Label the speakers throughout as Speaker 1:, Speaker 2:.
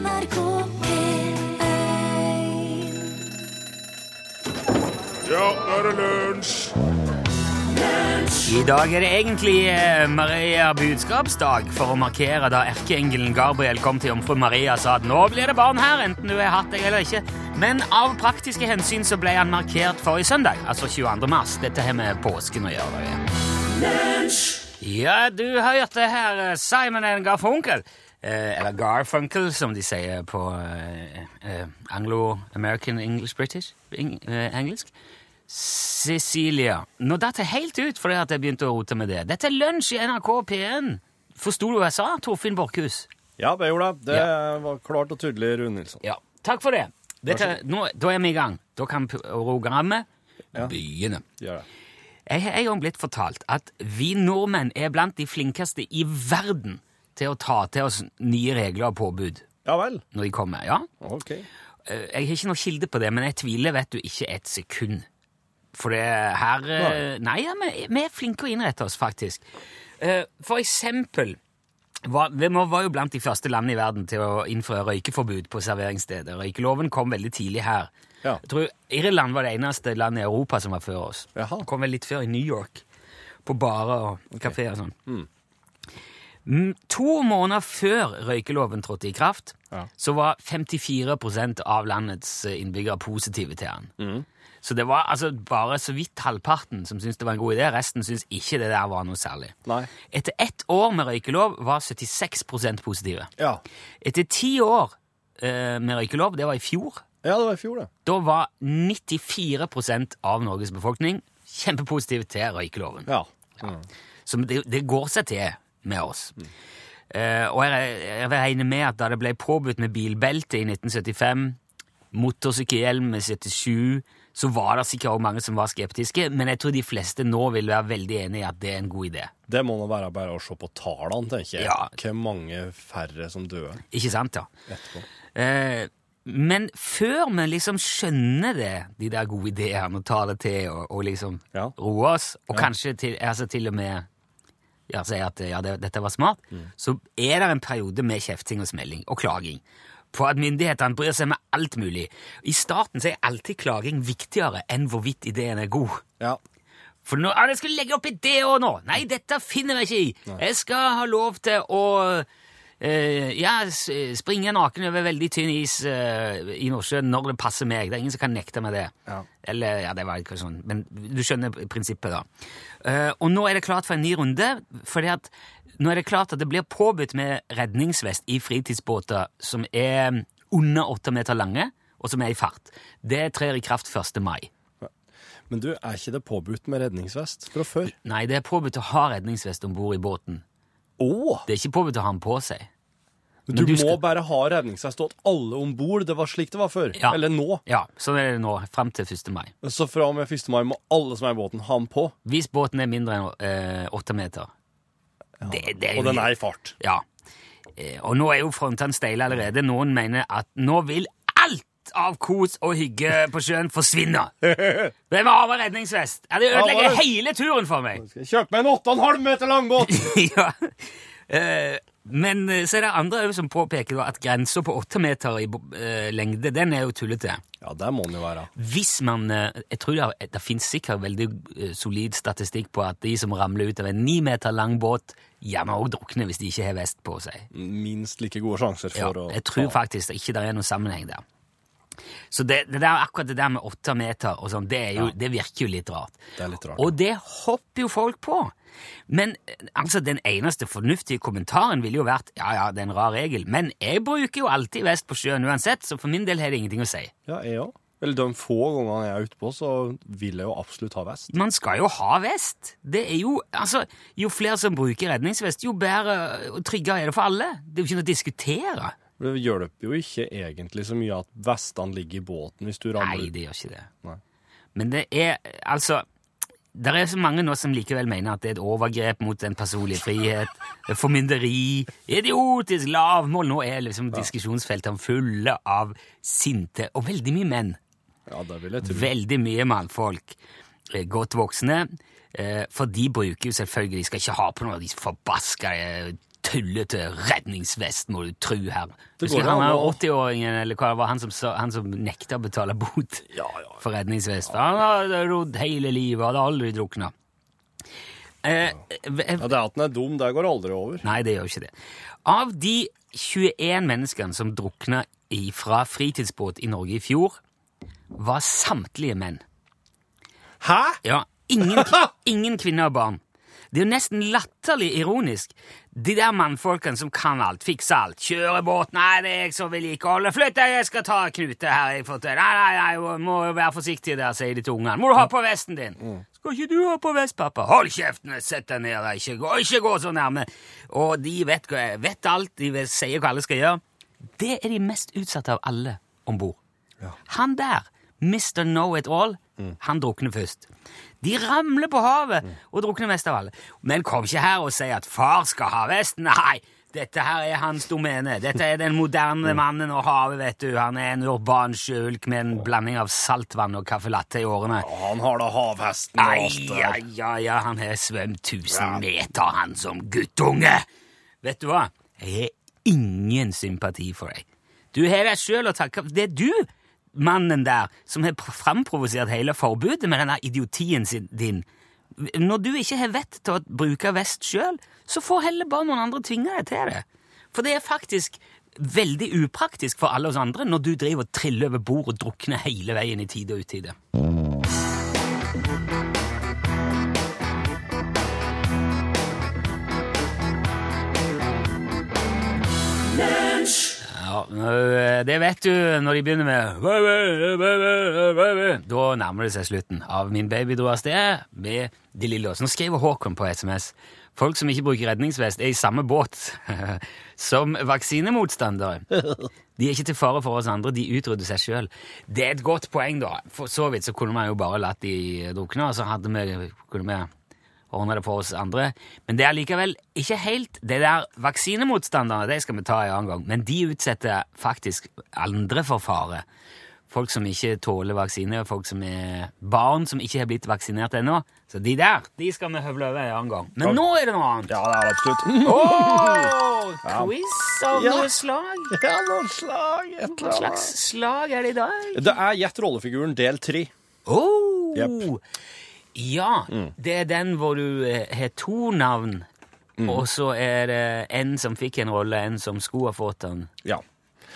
Speaker 1: NRK P1
Speaker 2: Ja, nå er det lunsj!
Speaker 3: I dag er det egentlig eh, Maria budskapsdag for å markere da erkeengelen Gabriel kom til jomfru Maria og sa at nå blir det barn her, enten du har hatt deg eller ikke. Men av praktiske hensyn så ble han markert forrige søndag, altså 22. mars. Dette har med påsken å gjøre. Ja, du hørte her, eh, Simon and Garfunkel. Eh, eller Garfunkel, som de sier på eh, eh, anglo-american English-British eng eh, engelsk. Cecilia. Nå datt jeg helt ut fordi at jeg begynte å rote med det. Dette er lunsj i NRK P1. Forsto du hva jeg sa, Torfinn Borchhus?
Speaker 4: Ja, det gjorde jeg. Det var klart og tydelig, Rune Nilsson.
Speaker 3: Ja. Takk for det. Dette, nå, da er vi i gang. Da kan programmet
Speaker 4: Ja.
Speaker 3: begynne.
Speaker 4: Gjør det.
Speaker 3: Jeg har en gang blitt fortalt at vi nordmenn er blant de flinkeste i verden til å ta til oss nye regler og påbud
Speaker 4: Ja vel.
Speaker 3: når de kommer. Ja,
Speaker 4: Ok.
Speaker 3: Eh, Jeg har ikke noe kilde på det, men jeg tviler vet du, ikke et sekund. For det her eh, Nei, ja, vi, vi er flinke å innrette oss, faktisk. Eh, For eksempel var, Vi må- var jo blant de første landene i verden til å innføre røykeforbud på serveringssteder. Røykeloven kom veldig tidlig her.
Speaker 4: Ja.
Speaker 3: Jeg tror Irland var det eneste landet i Europa som var før oss.
Speaker 4: Jaha.
Speaker 3: Kom vel litt før i New York. På barer og kafeer og sånn. Mm, To måneder før røykeloven trådte i kraft,
Speaker 4: Ja.
Speaker 3: så var 54% av landets eh, innbyggere positive til den. Så det var altså bare så vidt halvparten som syntes det var en god idé. Resten syntes ikke det der var noe særlig.
Speaker 4: Nei.
Speaker 3: Etter ett år med røykelov var 76% positive.
Speaker 4: Ja.
Speaker 3: Etter ti år eh, med røykelov, det var i fjor,
Speaker 4: Ja, det var i fjor, det.
Speaker 3: da var 94% av Norges befolkning kjempepositive til røykeloven.
Speaker 4: Ja. Mm.
Speaker 3: Så det, det går seg til med oss. Eh, og jeg, jeg regner med at da det ble påbudt med bilbelte i 1975, motorsykkelhjelm i 77, så var det sikkert også mange som var skeptiske, men jeg tror de fleste nå vil være veldig enig i at det er en god idé.
Speaker 4: Det må nå være bare å se på tallene, tenker jeg.
Speaker 3: Ja.
Speaker 4: Hvor mange færre som dør
Speaker 3: Ikke sant, ja.
Speaker 4: etterpå.
Speaker 3: Eh, men før vi liksom skjønner det, de der gode ideene, og tar det til og, og liksom
Speaker 4: Ja.
Speaker 3: roer oss, og
Speaker 4: Ja.
Speaker 3: kanskje til, altså til og med ja, sier at ja, det, dette var smart, så er det en periode med kjefting og smelling og klaging på at myndighetene bryr seg med alt mulig. I starten så er alltid klaging viktigere enn hvorvidt ideen er god.
Speaker 4: Ja.
Speaker 3: For nå, ja, jeg skal legge opp i det nå! Nei, dette finner jeg ikke i! Jeg skal ha lov til å eh, ja, springer springe naken over veldig tynn is uh, i Nordsjøen når det passer meg. Det er ingen som kan nekte meg det.
Speaker 4: Ja.
Speaker 3: Eller, ja, det var ikke sånn, men du skjønner prinsippet, da. Uh, og nå er det klart for en ny runde, fordi at nå er det klart at det blir påbudt med redningsvest i fritidsbåter som er under åtte meter lange, og som er i fart. Det trer i kraft 1. mai.
Speaker 4: Men du, er ikke det påbudt med redningsvest fra før?
Speaker 3: Nei, det er påbudt å ha redningsvest om bord i båten.
Speaker 4: Å!
Speaker 3: Det er ikke påbudt å ha den på seg.
Speaker 4: Du,
Speaker 3: Men du
Speaker 4: må
Speaker 3: skal-
Speaker 4: bare ha redningsvest til alle om bord. Det var slik det var før.
Speaker 3: Ja.
Speaker 4: Eller nå.
Speaker 3: Ja, sånn er det nå, frem til 1. mai.
Speaker 4: Så fra og med 1. mai må alle som er i båten, ha den på.
Speaker 3: Hvis båten er mindre enn eh, meter. meter. Det, det er
Speaker 4: Og den er i fart.
Speaker 3: Ja. Eh, Og nå er jo frontene steile allerede. Noen mener at nå vil alt av kos og hygge på sjøen forsvinner. Hvem må ha med redningsvest. Ja, det ødelegger
Speaker 4: ja,
Speaker 3: hele turen for meg.
Speaker 4: Skal jeg kjøpe meg en 8,5 meter lang båt?
Speaker 3: ja. Eh, men eh, så er det andre som påpeker da at grensa på åtte meter i eh, lengde, den er jo tullete.
Speaker 4: Ja, det må den jo være.
Speaker 3: Hvis man Jeg tror det, det finnes sikkert veldig solid statistikk på at de som ramler ut av en ni meter lang båt, gjerne òg drukner hvis de ikke har vest på seg.
Speaker 4: Minst like gode sjanser
Speaker 3: Ja,
Speaker 4: for å
Speaker 3: jeg tror faktisk det ikke det er noen sammenheng der. Så det, det der, akkurat det der med åtte meter og sånn, det, jo, det virker jo litt rart.
Speaker 4: Det er litt rart.
Speaker 3: Og det hopper jo folk på. Men altså, den eneste fornuftige kommentaren ville jo vært ja, ja, det er en rar regel, men jeg bruker jo alltid vest på sjøen uansett, så for min del har det ingenting å si.
Speaker 4: Ja, jeg òg. Eller de få gangene jeg er ute på, så vil jeg jo absolutt ha vest.
Speaker 3: Man skal jo ha vest. Det er jo, altså, jo flere som bruker redningsvest, jo bedre og tryggere er det for alle. Det er jo ikke noe å diskutere.
Speaker 4: Det hjelper jo ikke egentlig så mye at vestene ligger i båten hvis du ramler
Speaker 3: Nei, det gjør ikke det.
Speaker 4: Nei.
Speaker 3: Men det er altså Det er så mange nå som likevel mener at det er et overgrep mot den personlige frihet. er Formynderi. Idiotisk lavmål. Nå er liksom diskusjonsfeltene fulle av sinte og veldig mye menn.
Speaker 4: Ja, det vil jeg tro.
Speaker 3: Veldig mye mannfolk. eh, Godt voksne. eh, For de bruker jo selvfølgelig De skal ikke ha på noe de forbaska tullete redningsvest, må du tru her. Husker han
Speaker 4: an
Speaker 3: var 80-åringen, eller hva det var, han som, han som nekta å betale bot
Speaker 4: Ja, ja.
Speaker 3: for redningsvest. Han hadde rodd hele livet, hadde aldri drukna. Eh, v-
Speaker 4: Ja, det at den er dum, det går aldri over.
Speaker 3: Nei, det gjør ikke det. Av de 21 menneskene som drukna fra fritidsbåt i Norge i fjor, var samtlige menn.
Speaker 4: Hæ?!
Speaker 3: Ja, ingen, ingen kvinner og barn. Det er jo nesten latterlig ironisk. De der mannfolkene som kan alt, fikser alt, kjører båt, nei, det er jeg som vedlikeholder, flytt deg, jeg skal ta knute her, jeg får til, nei, nei, nei, må være forsiktig der, sier de til ungene. Må du ha på vesten din? Skal ikke du ha på vest, pappa? Hold kjeften, sett deg ned, ikke gå, ikke gå så nærme. Og de vet, vet alt, de vet, sier hva alle skal gjøre. Det er de mest utsatte av alle ombord. Han der, Mr. Know-it-all, han drukner først. De ramler på havet og drukner mest av alle. Men kom ikke her og si at far skal ha vesten. Nei, dette her er hans domene. Dette er den moderne mannen og havet, vet du. Han er en urban sjøulk med en blanding av saltvann og caffè latte i årene.
Speaker 4: Han har da havhesten og alt
Speaker 3: ja, ja, ja, han har svømt tusen meter, han som guttunge. Vet du hva? Jeg har ingen sympati for deg. Du har deg sjøl å takke Det er du, mannen der, som har pr- framprovosert hele forbudet med denne idiotien sin, din. Når du ikke har vett til å bruke vest sjøl, så får heller bare noen andre tvinge deg til det. For det er faktisk veldig upraktisk for alle oss andre når du driver og triller over bord og drukner hele veien i tide og utide. Ja, øh, det vet du når de begynner med Da nærmer det seg slutten av Min baby dro av sted med De Lillås. Nå skriver Håkon på SMS. Folk som ikke bruker redningsvest, er i samme båt som vaksinemotstandere. De er ikke til fare for oss andre, de utrydder seg sjøl. Det er et godt poeng, da. For så vidt så kunne man jo bare latt de drukne, og så hadde vi, kunne vi ordne det for oss andre. Men det er likevel ikke helt Det der vaksinemotstanderne, det skal vi ta en annen gang, men de utsetter faktisk andre for fare. Folk som ikke tåler vaksine, folk som er barn som ikke har blitt vaksinert ennå. Så de der de skal vi høvle over en annen gang. Men nå er det noe annet.
Speaker 4: Ja, det er absolutt.
Speaker 3: Åh, quiz av
Speaker 4: Ja.
Speaker 3: noe slag?
Speaker 4: Ja, noe slag,
Speaker 3: Hva slags slag er det i dag?
Speaker 4: Det er Gjett rollefiguren del tre.
Speaker 3: Oh!
Speaker 4: Jepp.
Speaker 3: Ja, det er den hvor du eh, har to navn, og så er det en som fikk en rolle, en som skulle ha fått den.
Speaker 4: Ja.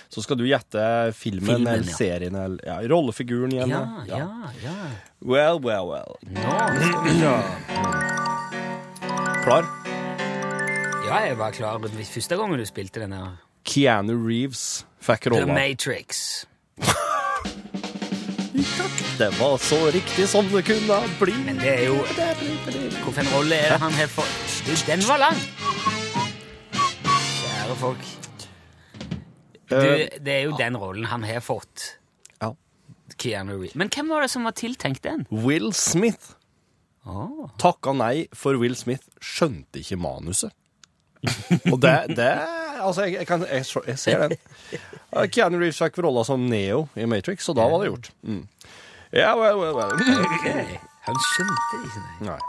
Speaker 4: Så skal du gjette filmen,
Speaker 3: Filmen,
Speaker 4: eller
Speaker 3: ja.
Speaker 4: serien eller ja, rollefiguren igjen.
Speaker 3: Ja,
Speaker 4: da.
Speaker 3: ja, ja.
Speaker 4: Well, well, well.
Speaker 3: Nå skal vi se.
Speaker 4: Klar?
Speaker 3: Ja, jeg var klar første gangen du spilte den.
Speaker 4: Keanu Reeves fikk
Speaker 3: The
Speaker 4: rolla.
Speaker 3: Matrix.
Speaker 4: Det var så riktig som det kunne bli.
Speaker 3: Men det er jo Hvilken rolle er det han har fått? Den var lang! Kjære folk. Du,
Speaker 4: Eh,
Speaker 3: det er jo den rollen han har fått.
Speaker 4: ja.
Speaker 3: Keanu Reeves. Men hvem var det som var tiltenkt den?
Speaker 4: Will Smith
Speaker 3: Oh.
Speaker 4: takka nei, for Will Smith skjønte ikke manuset. Og det, det Altså, jeg, jeg, kan, jeg, jeg ser den. Keanu Reeves fikk rolla som Neo i Matrix, og da var det gjort. Mm. Ja, well, well, well.
Speaker 3: Okay. Han skjønte ikke. det.
Speaker 4: Nei.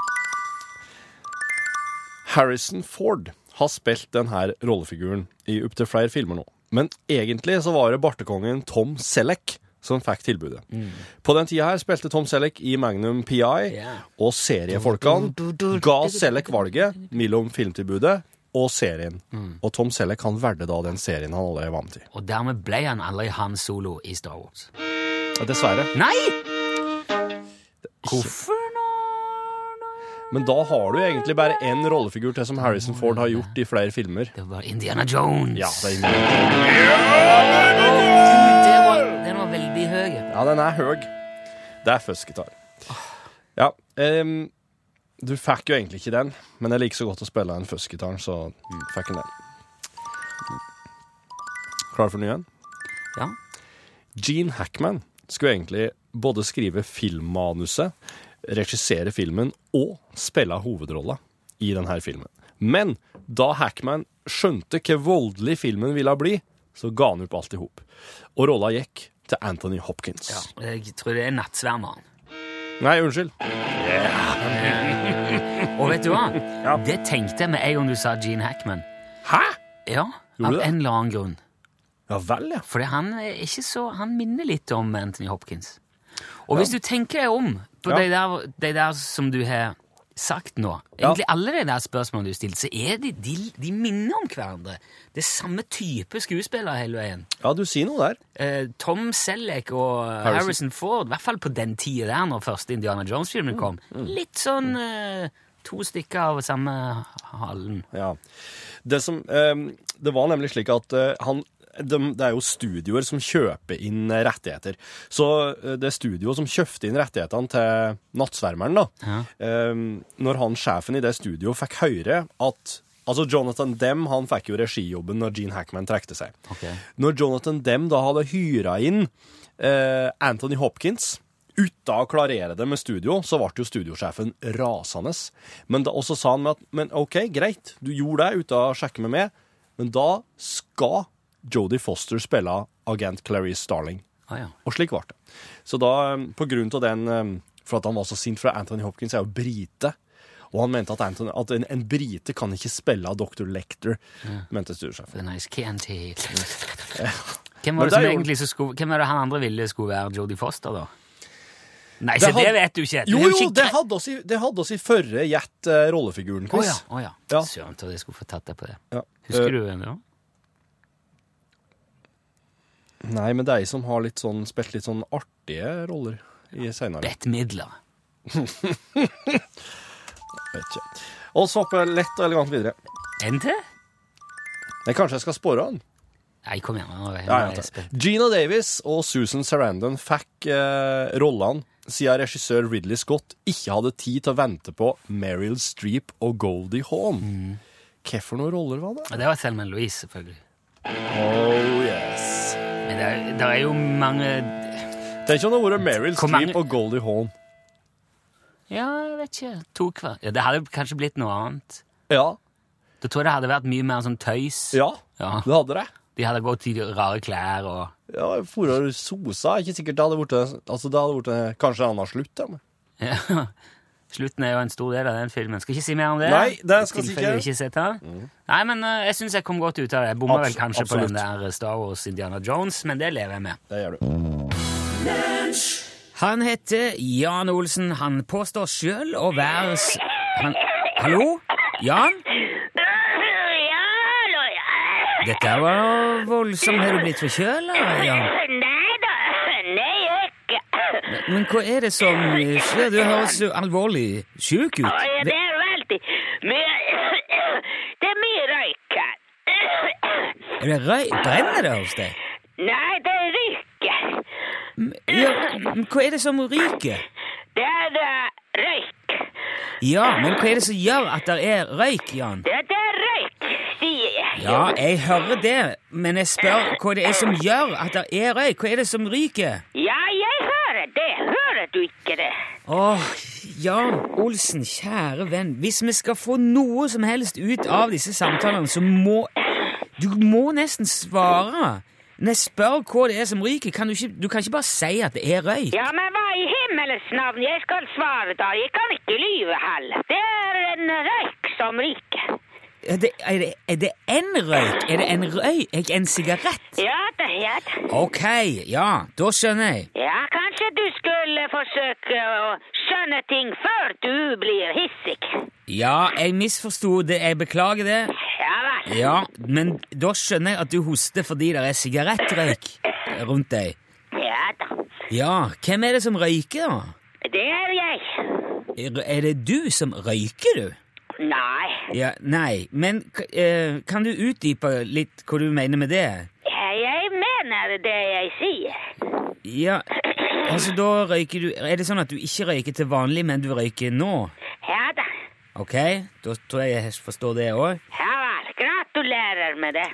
Speaker 4: Harrison Ford har spilt denne rollefiguren i opptil flere filmer nå. Men egentlig så var det bartekongen Tom Selleck som fikk tilbudet. På den tida her spilte Tom Selleck i Magnum PI,
Speaker 3: yeah.
Speaker 4: og seriefolkene ga Selleck valget mellom filmtilbudet og serien. Og Tom Selleck han valgte da den serien han allerede var med til.
Speaker 3: Og dermed ble han aldri Han Solo i Star Wars.
Speaker 4: Dessverre.
Speaker 3: Nei! Hvorfor nå?
Speaker 4: Men da har du egentlig bare én rollefigur til som Harrison Ford har gjort i flere filmer.
Speaker 3: Det var Indiana Jones.
Speaker 4: Ja, det er
Speaker 3: Indiana Jones. den var veldig høy.
Speaker 4: Ja, den er høy. Det er fuzzgitar. Ja, ehm, du fikk jo egentlig ikke den, men jeg liker så godt å spille den fuzzgitaren, så fikk en den. Klar for ny en?
Speaker 3: Ja.
Speaker 4: Gene Hackman skulle egentlig både skrive filmmanuset, regissere filmen og spille hovedrolla i denne filmen. Men da Hackman skjønte hvor voldelig filmen ville bli, så ga han opp alt i hop. Og rolla gikk til Anthony Hopkins.
Speaker 3: ja. Jeg tror det er Nattsvermeren.
Speaker 4: Nei, unnskyld.
Speaker 3: Og vet du hva? Det tenkte jeg med en gang du sa Gene Hackman.
Speaker 4: Hæ?
Speaker 3: Ja, av en eller annen grunn.
Speaker 4: Ja vel, ja.
Speaker 3: Fordi han er ikke så Han minner litt om Anthony Hopkins. Og hvis du tenker deg om på
Speaker 4: Ja.
Speaker 3: de, der, de der som du har sagt nå. Egentlig alle de der spørsmålene du stilte, så er de, de, de minner om hverandre. Det er samme type skuespillere hele veien.
Speaker 4: Ja, du sier noe der.
Speaker 3: Eh, Tom Selleck og
Speaker 4: Harrison.
Speaker 3: Harrison, Ford, i hvert fall på den tida der når første Indiana Jones-filmen kom. Litt sånn eh, to stykker av samme halen.
Speaker 4: Ja. Det, som, eh, det var nemlig slik at eh, han de, det er jo studioer som kjøper inn rettigheter. Så eh, det studioet som kjøpte inn rettighetene til Nattsvermeren, da,
Speaker 3: Ja.
Speaker 4: eh, når han sjefen i det studioet fikk høre at Altså, Jonathan Dem han fikk jo regijobben når Gene Hackman trekte seg.
Speaker 3: Okay.
Speaker 4: Når Jonathan Dem da hadde hyra inn eh, Anthony Hopkins uten å klarere det med studio, så ble jo studiosjefen rasende. Men da, og så sa han med at men OK, greit, du gjorde det uten å sjekke med meg, men da skal Jodie Foster spille agent Clarice Starling.
Speaker 3: Ah, ja.
Speaker 4: Og slik ble det. Så da, eh, på grunn av den eh, For at han var så sint, for Anthony Hopkins er jo brite. Og han mente at, Anthony, at en, en brite kan ikke spille av Dr. Lecter, mente studiosjefen.
Speaker 3: Nice candy. Hvem var det
Speaker 4: det
Speaker 3: som egentlig skulle, hvem var det han andre ville skulle være Jodie Foster, da? Nei,
Speaker 4: Det
Speaker 3: så det vet du ikke.
Speaker 4: Jo,
Speaker 3: er
Speaker 4: jo,
Speaker 3: ikke
Speaker 4: det hadde oss i, det hadde oss i førre Gjett uh, rollefiguren,
Speaker 3: Å
Speaker 4: oh,
Speaker 3: ja. Oh, ja.
Speaker 4: Ja.
Speaker 3: Søren, trodde jeg skulle få tatt deg på det.
Speaker 4: Ja.
Speaker 3: Husker
Speaker 4: uh,
Speaker 3: du det? da?
Speaker 4: Nei, men det er ei som har litt sånn, spilt litt sånn artige roller i senere.
Speaker 3: Bett Midler.
Speaker 4: Vet ikke. Og så hoppe lett og elegant videre.
Speaker 3: En til?
Speaker 4: Nei, kanskje jeg skal spore han?
Speaker 3: Nei, kom igjen. Nå jeg,
Speaker 4: Ja,
Speaker 3: jeg.
Speaker 4: Gina Davis og Susan Sarandon fikk eh, rollene siden regissør Ridley Scott ikke hadde tid til å vente på Meryl Streep og Goldie Hawn.
Speaker 3: Mm.
Speaker 4: Hvilke roller var det?
Speaker 3: Det var Selma Louise, selvfølgelig.
Speaker 4: Oh
Speaker 3: det er, jo mange
Speaker 4: Tenk om det hadde vært Meryl Streep og Goldie Hawn.
Speaker 3: Ja, jeg vet ikke. To hver. Ja, det hadde kanskje blitt noe annet.
Speaker 4: Ja.
Speaker 3: Da tror jeg det hadde vært mye mer sånn tøys.
Speaker 4: Ja,
Speaker 3: Ja.
Speaker 4: det hadde det.
Speaker 3: De hadde gått i rare klær og
Speaker 4: Ja, for å sosa. Ikke sikkert det hadde vært Altså, det hadde vært kanskje en annen slutt, ja.
Speaker 3: Slutten er jo en stor del av den filmen. Skal ikke si mer om det.
Speaker 4: Nei, det skal ikke.
Speaker 3: ikke sett den. Nei, men uh, jeg syns jeg kom godt ut av det. Jeg bomma vel kanskje
Speaker 4: absolutt.
Speaker 3: på den der Star Wars Indiana Jones, men det lever jeg med.
Speaker 4: Det gjør du.
Speaker 3: Han heter Jan Olsen. Han påstår sjøl å være s- han, Hallo? Jan? Dette var voldsomt. Har du blitt forkjøla, Jan?
Speaker 5: Nei da, nei ikke.
Speaker 3: Men hva er det som skjer? Du høres så alvorlig sjuk ut.
Speaker 5: Ja, Det er veldig mye Det er mye røyk her.
Speaker 3: Er det røy? Brenner det hos deg?
Speaker 5: Nei, det ryker.
Speaker 3: Ja, men hva er det som ryker?
Speaker 5: Det er eh, røyk.
Speaker 3: Ja, men hva er det som gjør at det er røyk, Jan?
Speaker 5: Det, det er røyk, sier jeg.
Speaker 3: Ja, jeg hører det, men jeg spør hva det er som gjør at det er røyk. Hva er det som ryker? Åh, Jan Olsen, kjære venn. Hvis vi skal få noe som helst ut av disse samtalene, så må Du må nesten svare. Når jeg spør hva det er som ryker, kan du ikke, du kan ikke bare si at det er røyk.
Speaker 5: Ja, men hva i himmelens navn? Jeg skal svare da. Jeg kan ikke lyve heller. Det er en røyk som ryker.
Speaker 3: Er det, er, det, er det en røyk? Er det en røyk? En sigarett?
Speaker 5: Ja det er det.
Speaker 3: Ok, ja, da skjønner jeg.
Speaker 5: Ja, kanskje du skulle forsøke å skjønne ting før du blir hissig.
Speaker 3: Ja, jeg misforsto det. Jeg beklager det.
Speaker 5: Ja vel.
Speaker 3: Ja, men da skjønner jeg at du hoster fordi det er sigarettrøyk rundt deg.
Speaker 5: Ja da.
Speaker 3: Ja, hvem er det som røyker, da?
Speaker 5: Det er jeg.
Speaker 3: Er, er det du som røyker, du?
Speaker 5: Nei.
Speaker 3: Ja, nei, men eh, kan du utdype litt hva du mener med det?
Speaker 5: Jeg mener det jeg sier.
Speaker 3: Ja, altså da røyker du Er det sånn at du ikke røyker til vanlig, men du røyker nå?
Speaker 5: Ja da.
Speaker 3: Ok, da tror jeg jeg forstår det òg.
Speaker 5: Ja vel. Gratulerer med det.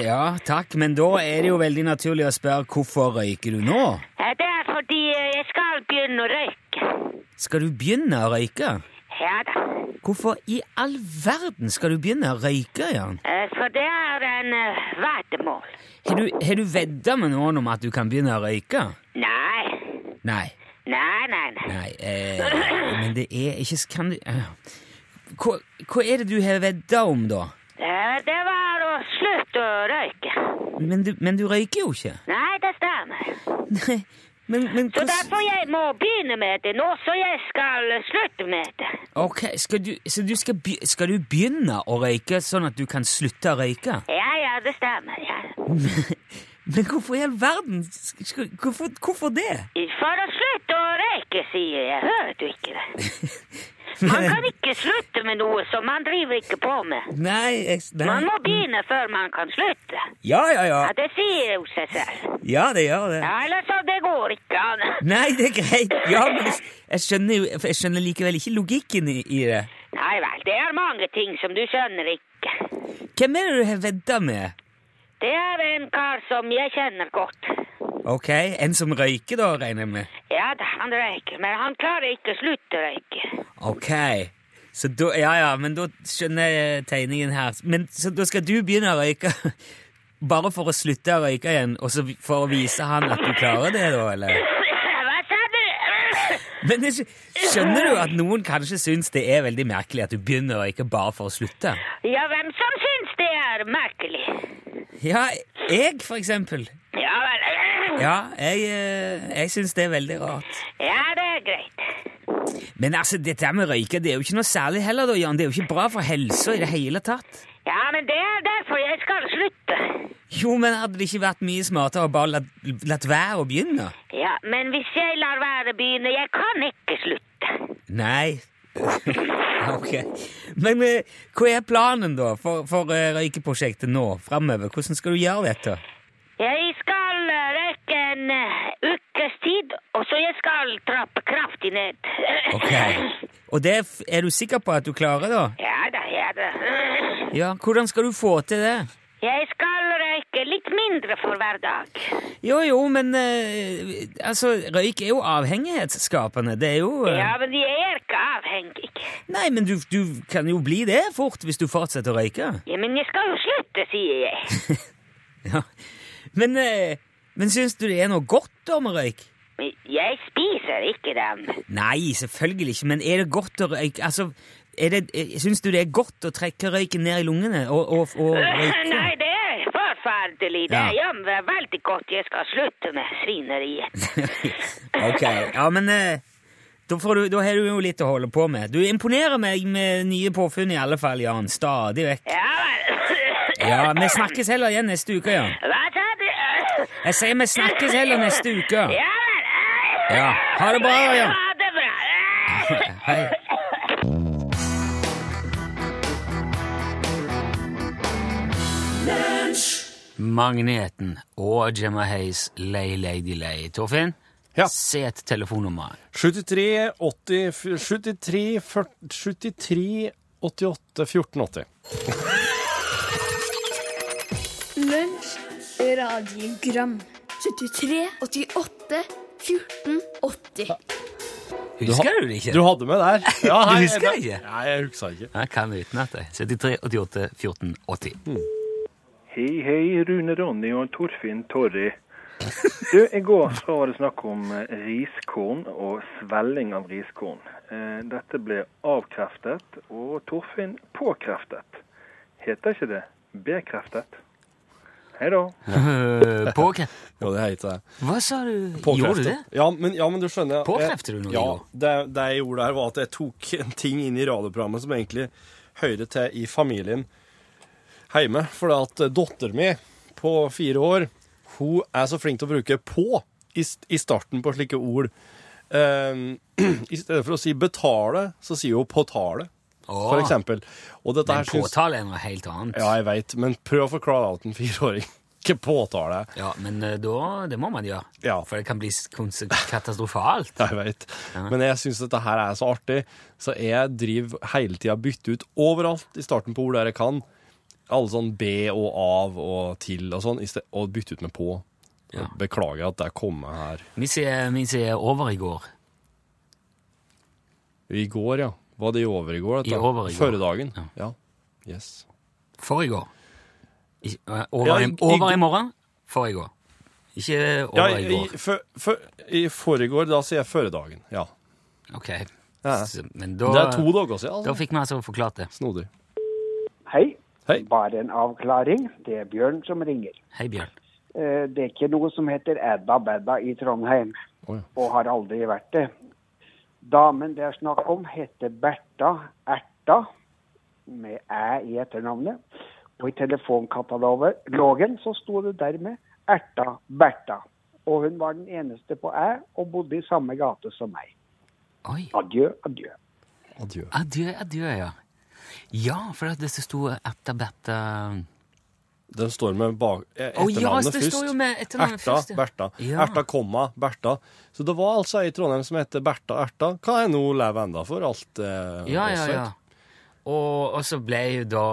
Speaker 3: Ja, takk, men da er det jo veldig naturlig å spørre hvorfor røyker du nå?
Speaker 5: Det er fordi jeg skal begynne å røyke.
Speaker 3: Skal du begynne å røyke?
Speaker 5: Ja da.
Speaker 3: Hvorfor i all verden skal du begynne å røyke, Jan?
Speaker 5: Eh, For det er en uh, veddemål.
Speaker 3: Har du, har du vedda med noen om at du kan begynne å røyke?
Speaker 5: Nei.
Speaker 3: Nei.
Speaker 5: Nei, nei, nei.
Speaker 3: Nei, eh, men det er ikke Kan du eh, hva, hva er det du har vedda om, da?
Speaker 5: Det, det var å slutte å røyke.
Speaker 3: Men du, men du røyker jo ikke.
Speaker 5: Nei, det stemmer.
Speaker 3: Nei, men, men
Speaker 5: Så derfor jeg må begynne med det nå, så jeg skal slutte med det.
Speaker 3: Ok, skal du, Så du skal, be, skal du begynne å røyke sånn at du kan slutte å røyke?
Speaker 5: Ja, ja, det stemmer. Ja.
Speaker 3: Men hvorfor i all verden? Hvorfor, hvorfor det?
Speaker 5: For å slutte å røyke, sier jeg. Hører du ikke det? Man kan ikke slutte med noe som man driver ikke på med.
Speaker 3: Nei, jeg, nei.
Speaker 5: Man må begynne før man kan slutte.
Speaker 3: Ja, ja, ja.
Speaker 5: Ja, Det sier jo seg selv.
Speaker 3: Ja, det gjør det.
Speaker 5: Ja, ellers så det går ikke an.
Speaker 3: Nei, det er greit. Ja, men jeg, skjønner jo Jeg skjønner likevel ikke logikken i, i det.
Speaker 5: Nei vel, det er mange ting som du skjønner ikke.
Speaker 3: Hvem er det du har vedda med?
Speaker 5: Det er en kar som jeg kjenner godt.
Speaker 3: Ok, En som røyker, da, regner jeg med?
Speaker 5: Ja da, han røyker, men han klarer ikke å slutte å røyke.
Speaker 3: Ok. Så da, ja, ja, men da skjønner jeg tegningen her. Men Så da skal du begynne å røyke bare for å slutte å røyke igjen, og så for å vise han at du klarer det, da, eller?
Speaker 5: Hva sa du?
Speaker 3: Men det, skjønner du at noen kanskje syns det er veldig merkelig at du begynner å røyke bare for å slutte?
Speaker 5: Ja, hvem som syns det er merkelig?
Speaker 3: Ja, jeg, for eksempel.
Speaker 5: Ja vel.
Speaker 3: Ja, jeg, eh, jeg syns det er veldig rart.
Speaker 5: Ja, det er greit.
Speaker 3: Men altså, dette med røyke det er jo ikke noe særlig heller, da, Jan. Det er jo ikke bra for helsa i det hele tatt.
Speaker 5: Ja, men det er derfor jeg skal slutte.
Speaker 3: Jo, men hadde det ikke vært mye smartere å bare latt, latt være å begynne?
Speaker 5: Ja, men hvis jeg lar være begynne, jeg kan ikke slutte.
Speaker 3: Nei. ok. Men eh, hva er planen, da, for, for eh, røykeprosjektet nå framover? Hvordan skal du gjøre dette?
Speaker 5: Jeg skal røyke en eh, ukes tid, og så jeg skal trappe kraftig ned.
Speaker 3: Ok. Og det er du sikker på at du klarer, da?
Speaker 5: Ja da, ja da.
Speaker 3: Ja, Hvordan skal du få til det?
Speaker 5: Jeg skal mindre for hver dag.
Speaker 3: Jo, jo, men eh, altså, røyk er jo avhengighetsskapende. Det er jo eh,
Speaker 5: Ja, men de er ikke avhengige.
Speaker 3: Nei, men du, du kan jo bli det fort hvis du fortsetter å røyke.
Speaker 5: Ja, men jeg skal jo slutte, sier jeg.
Speaker 3: Ja. Men, eh, men syns du det er noe godt om røyk?
Speaker 5: Jeg spiser ikke den.
Speaker 3: Nei, selvfølgelig ikke, men er det godt å røyke Altså, er det, syns du det er godt å trekke røyken ned i lungene og, og, og røyke?
Speaker 5: Nei, det forferdelig. Det er veldig godt jeg skal slutte med svineriet.
Speaker 3: ok, ja, men eh, da, får du, da har du jo litt å holde på med. Du imponerer meg med nye påfunn i alle fall, Jan. Stadig vekk.
Speaker 5: Ja.
Speaker 3: Ja, vi snakkes heller igjen neste uke, Jan.
Speaker 5: Hva sa du?
Speaker 3: Jeg sier vi snakkes heller neste uke.
Speaker 5: Ja vel.
Speaker 3: Ja, ha det bra, Jan.
Speaker 5: Ha det bra.
Speaker 3: Hei. Magneten og Gemma Hayes Lay Lady Lay. Torfinn,
Speaker 4: Ja.
Speaker 3: se et telefonnummer.
Speaker 4: 73 80 73 40, 73 88 1480.
Speaker 1: Lunsj, radiogram 73, 88, 1480. Ja.
Speaker 3: Husker du det ikke?
Speaker 4: Du hadde med der. Ja,
Speaker 3: Du husker det ikke?
Speaker 4: Nei, jeg husker ikke.
Speaker 3: Jeg kan utenat jeg. 73 88 14 80.
Speaker 6: Hei, hei, Rune Ronny og Torfinn Torry. Du, I går så var det snakk om eh, riskorn og svelling av riskorn. Eh, Dette ble avkreftet, og Torfinn påkreftet. Heter ikke det bekreftet? Hei da.
Speaker 3: Påkreftet? Ja,
Speaker 4: Jo, det heter det.
Speaker 3: Hva sa du? Gjorde du det?
Speaker 4: Ja, men, ja, men du skjønner jeg-
Speaker 3: Påkrefter du noe
Speaker 4: Ja, det, det jeg gjorde der, var at jeg tok en ting inn i radioprogrammet som egentlig hører til i familien hjemme. For at datteren min på fire år, hun er så flink til å bruke på i, i starten på slike ord. Um, I stedet for å si betale, så sier hun påtale, for eksempel. Og dette
Speaker 3: Men påtale er noe helt annet.
Speaker 4: Ja, jeg veit, men prøv å forklare det til en fireåring. Ikke påtale.
Speaker 3: Ja, men eh, da, det må man gjøre.
Speaker 4: Ja.
Speaker 3: For det kan bli katastrofalt.
Speaker 4: Jeg vet. Men jeg syns dette her er så artig, så jeg driver hele tida bytter ut overalt i starten på ord der jeg kan. Alle sånn be og av og til og sånn, og bytte ut med på.
Speaker 3: Ja.
Speaker 4: Beklager at det kommer her.
Speaker 3: Vi sier, vi sier over i går.
Speaker 4: I går, ja. Var det i over i går? Dette?
Speaker 3: I over i går.
Speaker 4: Førre dagen.
Speaker 3: Ja.
Speaker 4: Ja. Yes.
Speaker 3: For i går. I, eh, over,
Speaker 4: Ja,
Speaker 3: i, over i morgen, for i går. Ikke
Speaker 4: Ja,
Speaker 3: over
Speaker 4: i,
Speaker 3: i går.
Speaker 4: i, for, for, I forrige da sier jeg førre dagen. Ja.
Speaker 3: Ok.
Speaker 4: Ja.
Speaker 3: Så- Men da,
Speaker 4: Det er to dager siden,
Speaker 3: da
Speaker 4: altså.
Speaker 3: fikk vi altså forklart det.
Speaker 4: Snodig.
Speaker 6: Hei.
Speaker 4: Hei.
Speaker 7: Bare en avklaring. Det er Bjørn som ringer.
Speaker 3: Hei, Bjørn.
Speaker 7: Eh, Det er ikke noe som heter Edda Bedda i Trondheim,
Speaker 4: oh, ja.
Speaker 7: og har aldri vært det. Damen det er snakk om, heter Bertha Erta, med æ i etternavnet. Og i telefonkatalogen så sto det dermed Erta Bertha. Og hun var den eneste på æ, og bodde i samme gate som meg.
Speaker 3: Oi.
Speaker 7: Adjø, adjø.
Speaker 4: Adjø.
Speaker 3: Adjø, adjø, ja. Ja, for det sto Erta Bertha
Speaker 4: Den står med bak, etternavnet
Speaker 3: oh, ja,
Speaker 4: først.
Speaker 3: står jo med etternavnet
Speaker 4: Erta,
Speaker 3: først, ja.
Speaker 4: Bertha.
Speaker 3: Ja.
Speaker 4: Erta, komma, Bertha. Så det var altså ei i Trondheim som heter Bertha Erta. Hva er nå leve enda for alt eh,
Speaker 3: Ja, ja, ja. Og, og så ble jo da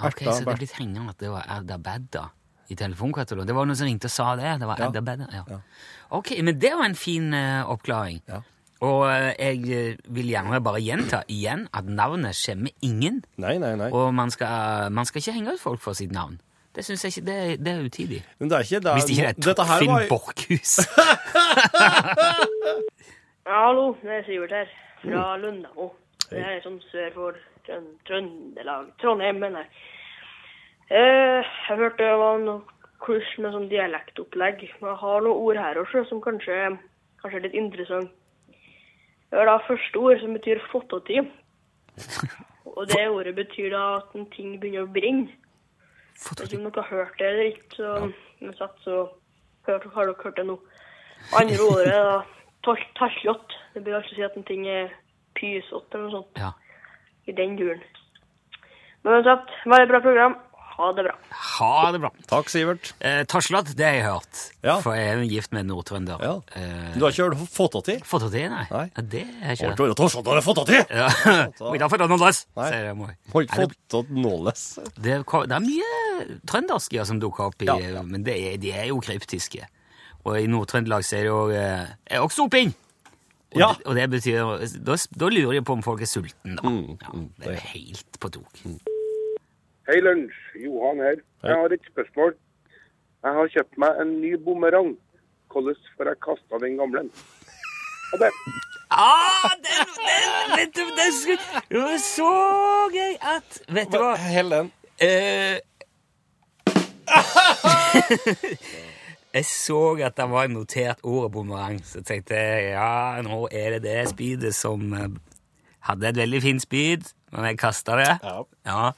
Speaker 3: Ok,
Speaker 4: Erta,
Speaker 3: så det er blitt hengende at det var Erda Bedda i telefonkatalogen. Det var noen som ringte og sa det. Det var
Speaker 4: Ja.
Speaker 3: Adda Bedda. Ja.
Speaker 4: Ja.
Speaker 3: Ok, men det var en fin eh, oppklaring.
Speaker 4: Ja.
Speaker 3: Og eh, jeg eh, vil gjerne bare gjenta igjen at navnet skjemmer ingen.
Speaker 4: Nei, nei, nei.
Speaker 3: Og man skal, man skal ikke henge ut folk for sitt navn. Det syns jeg ikke, det, er- det er utidig.
Speaker 4: Men det er ikke det.
Speaker 3: Hvis det ikke er
Speaker 4: Dette her
Speaker 3: Finn
Speaker 4: var
Speaker 3: Borchhus.
Speaker 8: Hallo, det er Sivert her, fra Lundamo. Det er sånn sør for Trøn Trøndelag. Trondheim, mener jeg. Eh, jeg hørte det var noe kurs med sånn dialektopplegg. Men Jeg har noen ord her også som kanskje, kanskje er litt interessant. Det er da første ord som betyr fottoti. Og det ordet betyr da at en ting begynner å brenne. Hvis dere har hørt det eller ikke, så, ja. satt, så har dere hørt det nå. Andre ordet er da tal- Det bør altså si at en ting er pysete eller noe sånt.
Speaker 3: Ja.
Speaker 8: I den duren. Men uansett, veldig bra program. Ha det bra.
Speaker 3: Ha det bra.
Speaker 4: Takk, Sivert.
Speaker 3: Eh, Taslat, det har jeg hørt.
Speaker 4: Ja.
Speaker 3: For jeg er jo gift med en nordtrønder.
Speaker 4: Ja.
Speaker 3: Eh,
Speaker 4: Du har ikke hørt fått det til?
Speaker 3: Fått det til, nei?
Speaker 4: Nei.
Speaker 3: Ja, det har jeg
Speaker 4: Har ikke hørt har fått det til?
Speaker 3: Ja. ikke noe dress,
Speaker 4: Nei.
Speaker 3: sier jeg. Må.
Speaker 4: Har ikke fått det nåles.
Speaker 3: Det, er mye trøndersk ja, som dukker opp, i,
Speaker 4: Ja, ja.
Speaker 3: men det er, de er jo kryptiske. Og i Nord-Trøndelag er det jo eh, oksoping! Og,
Speaker 4: Ja.
Speaker 3: det, og det betyr da, da lurer de på om folk er sultne, da.
Speaker 4: Mm,
Speaker 3: ja,
Speaker 4: mm,
Speaker 3: det er jo helt på tok.
Speaker 9: Hei, lunsj. Johan her. Jeg har et spørsmål. Jeg har kjøpt meg en ny bumerang. Hvordan får jeg kasta den gamle? Ha det.
Speaker 3: Ah, den, den, den, du, den det var så gøy at Vet du hva?
Speaker 4: Hell den.
Speaker 3: Eh, jeg så at det var notert ordet bumerang, så tenkte jeg ja, nå er det det spydet som eh, hadde et veldig fint spyd, men jeg kasta det.
Speaker 4: Ja.
Speaker 3: Ja.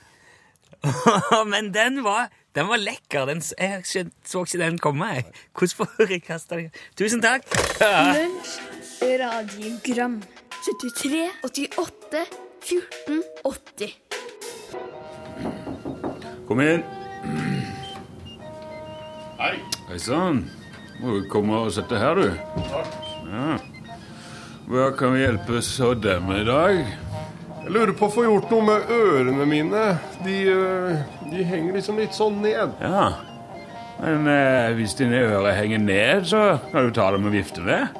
Speaker 3: men den var, den var lekker. Den, jeg så ikke den komme. jeg. Hvordan får jeg kasta den? Tusen takk.
Speaker 1: Lunsj, radiogram 73, 88, 14, 80
Speaker 2: Kom inn. Hei. Hei sann. Må du komme og sette her, du. Ja. Hva kan vi hjelpe så dem med i dag?
Speaker 10: Lurer på å få gjort noe med ørene mine. De, øh, de henger liksom litt sånn ned.
Speaker 2: Ja. Men eh, hvis dine ører henger ned, så kan du ta dem og vifte med.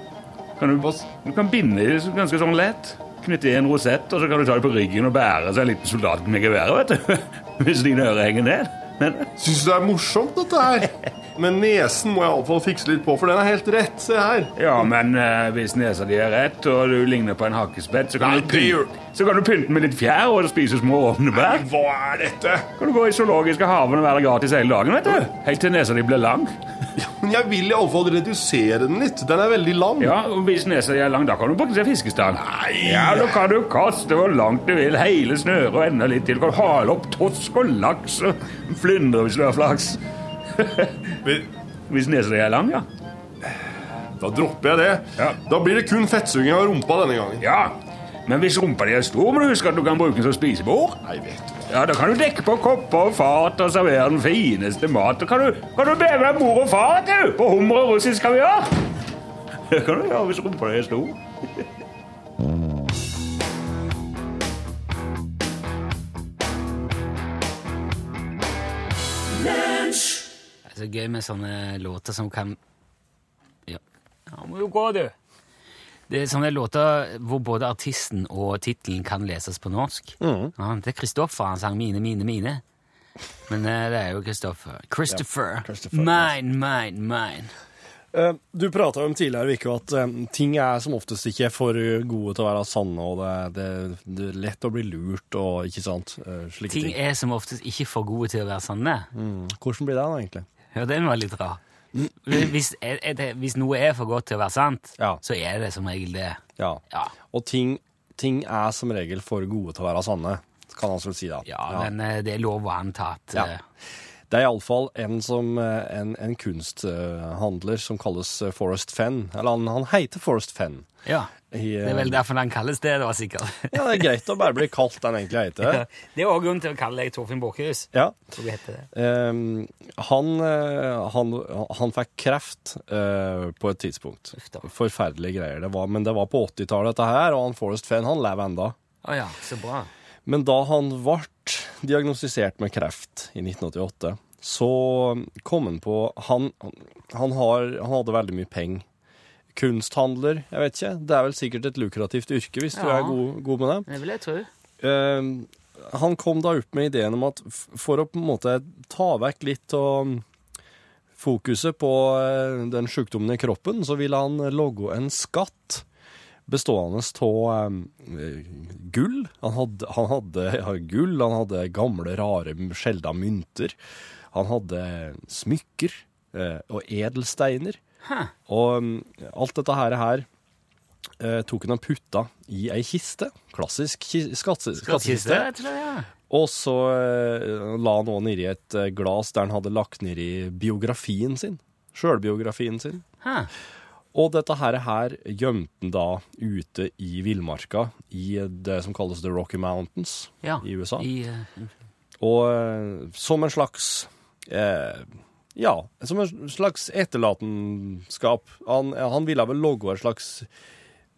Speaker 2: Kan du, du kan binde dem ganske sånn lett. Knytte i en rosett, og så kan du ta dem på ryggen og bære seg en liten soldat med geværet, vet du. Hvis dine ører henger ned. Men
Speaker 10: Syns du det er morsomt, dette her? Men nesen må jeg iallfall fikse litt på, for den er helt rett. Se her.
Speaker 2: Ja, men eh, hvis nesa di er rett, og du ligner på en hakkespett, så kan,
Speaker 10: Nei,
Speaker 2: du, pynte, så kan du pynte med litt fjær og spise små åpne bær.
Speaker 10: Hva er dette?
Speaker 2: Kan du gå i zoologiske haven og være gratis hele dagen, vet du. Helt til nesa di blir lang.
Speaker 10: Men jeg vil iallfall redusere den litt. Den er veldig lang.
Speaker 2: Ja, og hvis nesa di er lang, da kan du seg fiskestang.
Speaker 10: Nei.
Speaker 2: Ja, da kan du kaste hvor langt du vil, hele snøret og enda litt til. Du kan hale opp tosk og laks og flyndre hvis du har flaks. Hvis nesa di er lang, ja.
Speaker 10: Da dropper jeg det.
Speaker 2: Ja.
Speaker 10: Da blir det kun fettsuging av rumpa denne gangen.
Speaker 2: Ja, men hvis rumpa di er stor, må du huske at du kan bruke den som spisebord.
Speaker 10: Nei, vet du.
Speaker 2: Ja, Da kan du dekke på kopper og fat og servere den fineste mat. Da kan du, kan du beve mor og far du, på hummer og russisk kaviar. Det kan du gjøre hvis rumpa di er stor.
Speaker 3: Det er gøy med sånne låter som kan Ja, ja må jo gå, du. Det er sånne låter hvor både artisten og tittelen kan leses på norsk. Ja, det er Kristoffer han sang 'Mine, mine, mine'. Men eh, det er jo Kristoffer. Christopher.
Speaker 4: Christopher,
Speaker 3: mine, mine, mine.
Speaker 4: Eh, Du prata om tidligere Vikke, at eh, ting er som oftest ikke for gode til å være sanne, og det, det, det er lett å bli lurt og ikke sant. eh, Slike
Speaker 3: Ting
Speaker 4: ting.
Speaker 3: er som oftest ikke for gode til å være sanne.
Speaker 4: Mm. Hvordan blir det da, egentlig?
Speaker 3: Ja, den var litt rar. Hvis, er, er det, hvis noe er for godt til å være sant, så er det som regel det.
Speaker 4: Ja. Og ting, ting er som regel for gode til å være sanne, kan man vel si da.
Speaker 3: Ja, men eh, det er lov å anta at
Speaker 4: Ja.
Speaker 3: eh,
Speaker 4: Det er iallfall en, som, eh, en, en kunsthandler som kalles eh, Forrest Fenn. Eller han, han heter Forrest Fenn.
Speaker 3: Ja.
Speaker 4: I,
Speaker 3: Det er vel derfor den kalles det, da, sikkert.
Speaker 4: Ja, det er greit å bare bli kalt den egentlig heter.
Speaker 3: Ja. Det er også grunn til å kalle deg Torfinn Båkhus.
Speaker 4: Ja.
Speaker 3: Det.
Speaker 4: Ehm, han, eh, han, han fikk kreft uh, på et tidspunkt. Forferdelige greier. Det var, men det var på 80-tallet, dette her, og han Forest Fenn han lever enda.
Speaker 3: Oh, ja, så bra.
Speaker 4: Men da han ble diagnostisert med kreft i 1988, så kom han på Han, han, har, han hadde veldig mye penger. Kunsthandler, jeg vet ikke. Det er vel sikkert et lukrativt yrke hvis du er god, god med det.
Speaker 3: Det vil jeg tro.
Speaker 4: Uh, han kom da opp med ideen om at for å på en måte ta vekk litt av fokuset på eh, den sykdommen i kroppen, så ville han logge en skatt bestående av um, gull. Han hadde, han hadde ja, gull, han hadde gamle, rare, sjelda mynter. Han hadde smykker uh, og edelsteiner.
Speaker 3: Hæ.
Speaker 4: Og um, alt dette her, her eh, tok han og putta i ei kiste. Klassisk ki
Speaker 3: Skattkiste,
Speaker 4: skattkiste.
Speaker 3: ja.
Speaker 4: Og så eh, la han òg nedi et eh, glass der han hadde lagt nedi biografien sin. Sjølbiografien sin.
Speaker 3: Hæ.
Speaker 4: Og dette her, her gjemte han da ute i villmarka i det som kalles The Rocky Mountains
Speaker 3: Ja,
Speaker 4: i USA.
Speaker 3: I, uh...
Speaker 4: Og eh, som en slags eh, Ja, som en slags etterlatenskap. Han, han ville vel logge et slags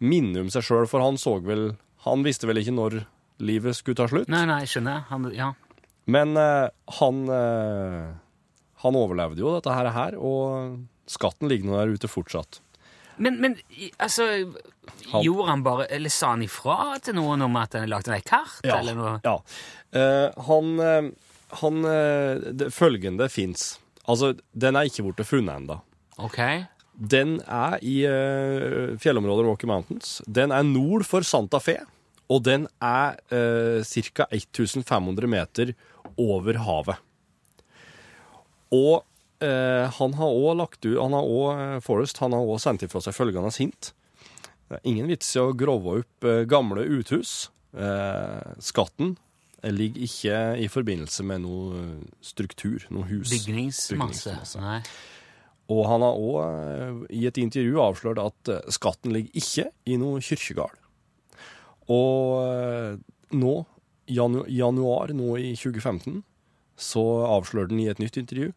Speaker 4: minne om seg sjøl, for han så vel Han visste vel ikke når livet skulle ta slutt.
Speaker 3: Nei, nei, jeg skjønner. Han, ja.
Speaker 4: Men eh, han eh, Han overlevde jo dette her, og skatten ligger nå der ute fortsatt.
Speaker 3: Men, men altså
Speaker 4: Han-
Speaker 3: Gjorde han bare Eller sa han ifra til noen om at han lagde et kart,
Speaker 4: Ja,
Speaker 3: eller noe?
Speaker 4: ja. Eh, han eh, han eh, det, Følgende fins. Altså, den er ikke blitt funnet ennå.
Speaker 3: Ok.
Speaker 4: Den er i uh, fjellområdet Rocky Mountains. Den er nord for Santa Fe, og den er uh, ca. 1500 meter over havet. Og uh, han har òg lagt ut Han har òg, Forrest han har også sendt ifra seg følgende hint. Det er ingen vits i å grove opp eh, gamle uthus. Eh, skatten ligger ikke i forbindelse med noe struktur, noe hus.
Speaker 3: Bygningsmasse. Nei.
Speaker 4: Og han har òg i et intervju avslørt at eh, skatten ligger ikke i noe kirkegård. Og eh, nå, janu januar nå i 2015, så avslørte han i et nytt intervju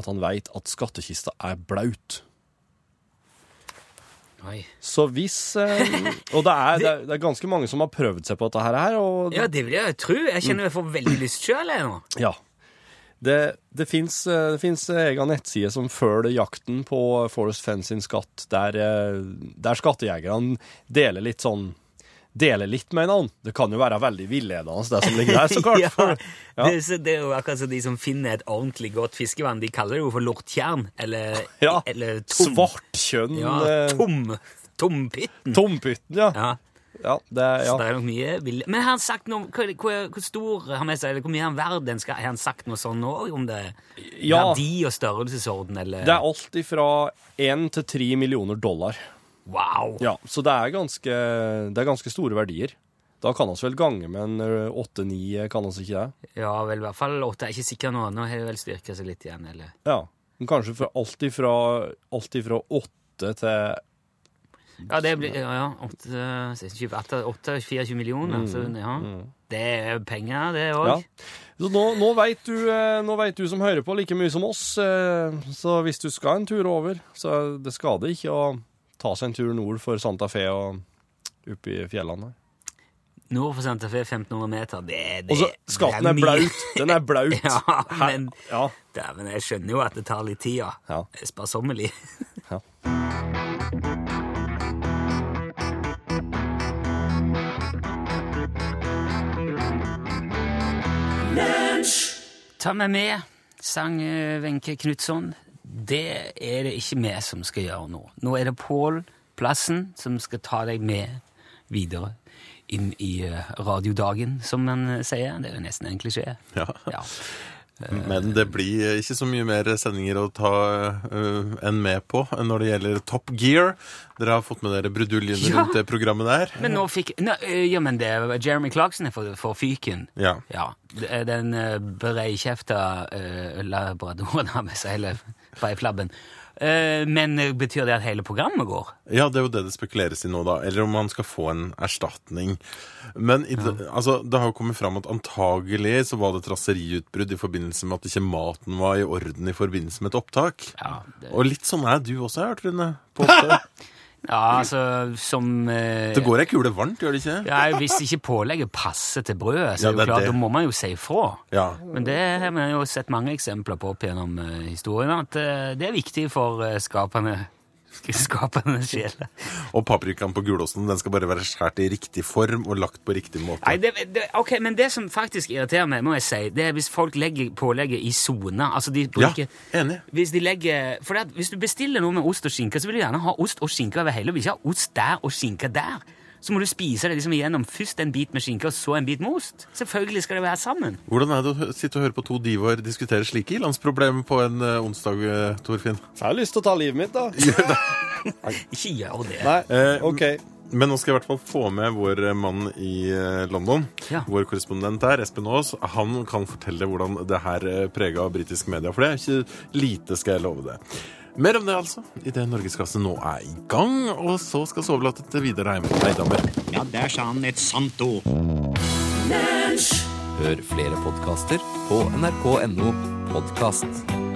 Speaker 4: at han veit at skattkista er blaut.
Speaker 3: Oi.
Speaker 4: Så hvis eh, Og det er, det, det er ganske mange som har prøvd seg på dette her. Og,
Speaker 3: Ja, det vil jeg tro. Jeg kjenner jeg får veldig lyst sjøl nå.
Speaker 4: Ja. Det, det fins egen nettside som følger jakten på Forest Fenn sin skatt, der, eh, der skattejegerne deler litt sånn Deler litt med hverandre. Det kan jo være veldig villedende, det som ligger der, så klart.
Speaker 3: ja,
Speaker 4: For, ja.
Speaker 3: Det, det er jo akkurat som de som finner et ordentlig godt fiskevann. De kaller det jo for lorttjern, eller,
Speaker 4: Ja,
Speaker 3: eller tom.
Speaker 4: Svartkjønn
Speaker 3: Ja,
Speaker 4: eh,
Speaker 3: tom. Tompytten.
Speaker 4: Tompytten, ja.
Speaker 3: Ja.
Speaker 4: ja, det, ja.
Speaker 3: det er nok mye billig. Men har han sagt noe hvor, hvor, stor har han eller hvor mye han verd? Den skal- Har han sagt noe sånn òg om det?
Speaker 4: Ja.
Speaker 3: Verdi og størrelsesorden, eller?
Speaker 4: Det er alt ifra én til tre millioner dollar.
Speaker 3: Wow!
Speaker 4: Ja, så det er ganske, det er ganske store verdier. Da kan vi vel gange med en åtte-ni, kan vi ikke det?
Speaker 3: Ja, vel i hvert fall åtte. Jeg er ikke sikker nå. Nå har det vel styrka seg litt igjen, eller?
Speaker 4: Ja. Men kanskje fra alt ifra, åtte til
Speaker 3: Ja, det blir ja, ja, åtte, 28, 8, 24 millioner. Så, ja. Det er penger, det òg.
Speaker 4: Ja. Så nå, nå veit du, du som hører på, like mye som oss. Så hvis du skal en tur over, så det skader ikke å ta seg en tur nord for Santa Fe og opp i fjellene.
Speaker 3: Nord for Santa Fe 1500 meter, det, det
Speaker 4: Og så skatten er
Speaker 3: det mye.
Speaker 4: blaut. Den er blaut.
Speaker 3: ja, men
Speaker 4: ja.
Speaker 3: Dæven, jeg skjønner jo at det tar litt tid, ja.
Speaker 4: Ja.
Speaker 3: Sparsommelig.
Speaker 4: Ja.
Speaker 3: Ta meg med, sang eh, Wenche Knutson. Det er det ikke vi som skal gjøre nå. Nå er det Pål Plassen som skal ta deg med videre inn i eh, radiodagen, som man eh, sier. Det er jo nesten en klisjé.
Speaker 11: Ja.
Speaker 3: Ja.
Speaker 11: Men det blir ikke så mye mer sendinger å ta uh, enn med på når det gjelder Top Gear. Dere har fått med dere bruduljene
Speaker 3: Ja.
Speaker 11: rundt det programmet der.
Speaker 3: Men nå fikk Nå, eh, Ja, men det er Jeremy Clarkson er for, for fyken.
Speaker 11: Ja.
Speaker 3: Ja. Den uh, breikjefta uh, labradoren har med seg hele i flabben. men eh, betyr det at hele programmet går?
Speaker 11: Ja, det er jo det det spekuleres i nå, da. Eller om man skal få en erstatning. Men i det, altså, det har jo kommet fram at antagelig så var det et raseriutbrudd i forbindelse med at ikke maten var i orden i forbindelse med et opptak.
Speaker 3: Ja, det,
Speaker 11: Og litt sånn er du også, har hørt, Rune. På.
Speaker 3: ja altså som eh,
Speaker 11: Det går ei kule varmt, gjør det ikke?
Speaker 3: ja, Hvis ikke pålegget passer til brødet, så
Speaker 11: Ja,
Speaker 3: er det
Speaker 11: det
Speaker 3: klart, da må man jo si ifra.
Speaker 11: Ja.
Speaker 3: Men det har vi jo sett mange eksempler på opp gjennom eh, historien, at eh, det er viktig for uh, skapende, sjeler.
Speaker 11: Og paprikaen på gulosten den skal bare være skåret i riktig form og lagt på riktig måte.
Speaker 3: Nei, det, det, ok, Men det som faktisk irriterer meg, må jeg si, det er hvis folk legger pålegget i sone. Altså de bruker,
Speaker 11: enig.
Speaker 3: Hvis de legger, for det hvis du bestiller noe med ost og skinke, så vil du gjerne ha ost og skinke over hele. Du vil ikke ha ost der og skinke der. Så må du spise det liksom igjennom først en bit med skinke og så en bit med ost. Selvfølgelig skal det være sammen.
Speaker 11: Hvordan er det å sitte og høre på to divaer diskutere slike ilandsproblemer på en eh, onsdag, eh, Torfinn?
Speaker 4: Jeg har lyst til å ta livet mitt, da.
Speaker 3: Ikke gjør det.
Speaker 4: Nei,
Speaker 11: Eh,
Speaker 4: OK.
Speaker 11: Men nå skal jeg i hvert fall få med vår mann i London.
Speaker 3: Ja.
Speaker 11: Vår korrespondent der, Espen Aas. Han kan fortelle hvordan det her prega britisk media. For det er ikke lite, skal jeg love det. Mer om det, altså, idet Norgeskasse nå er i gang. Og så skal sovelattet til Vidar Eidhammer.
Speaker 12: Ja, der sa han et sant ord.
Speaker 13: Hør flere podkaster på nrk.no podkast.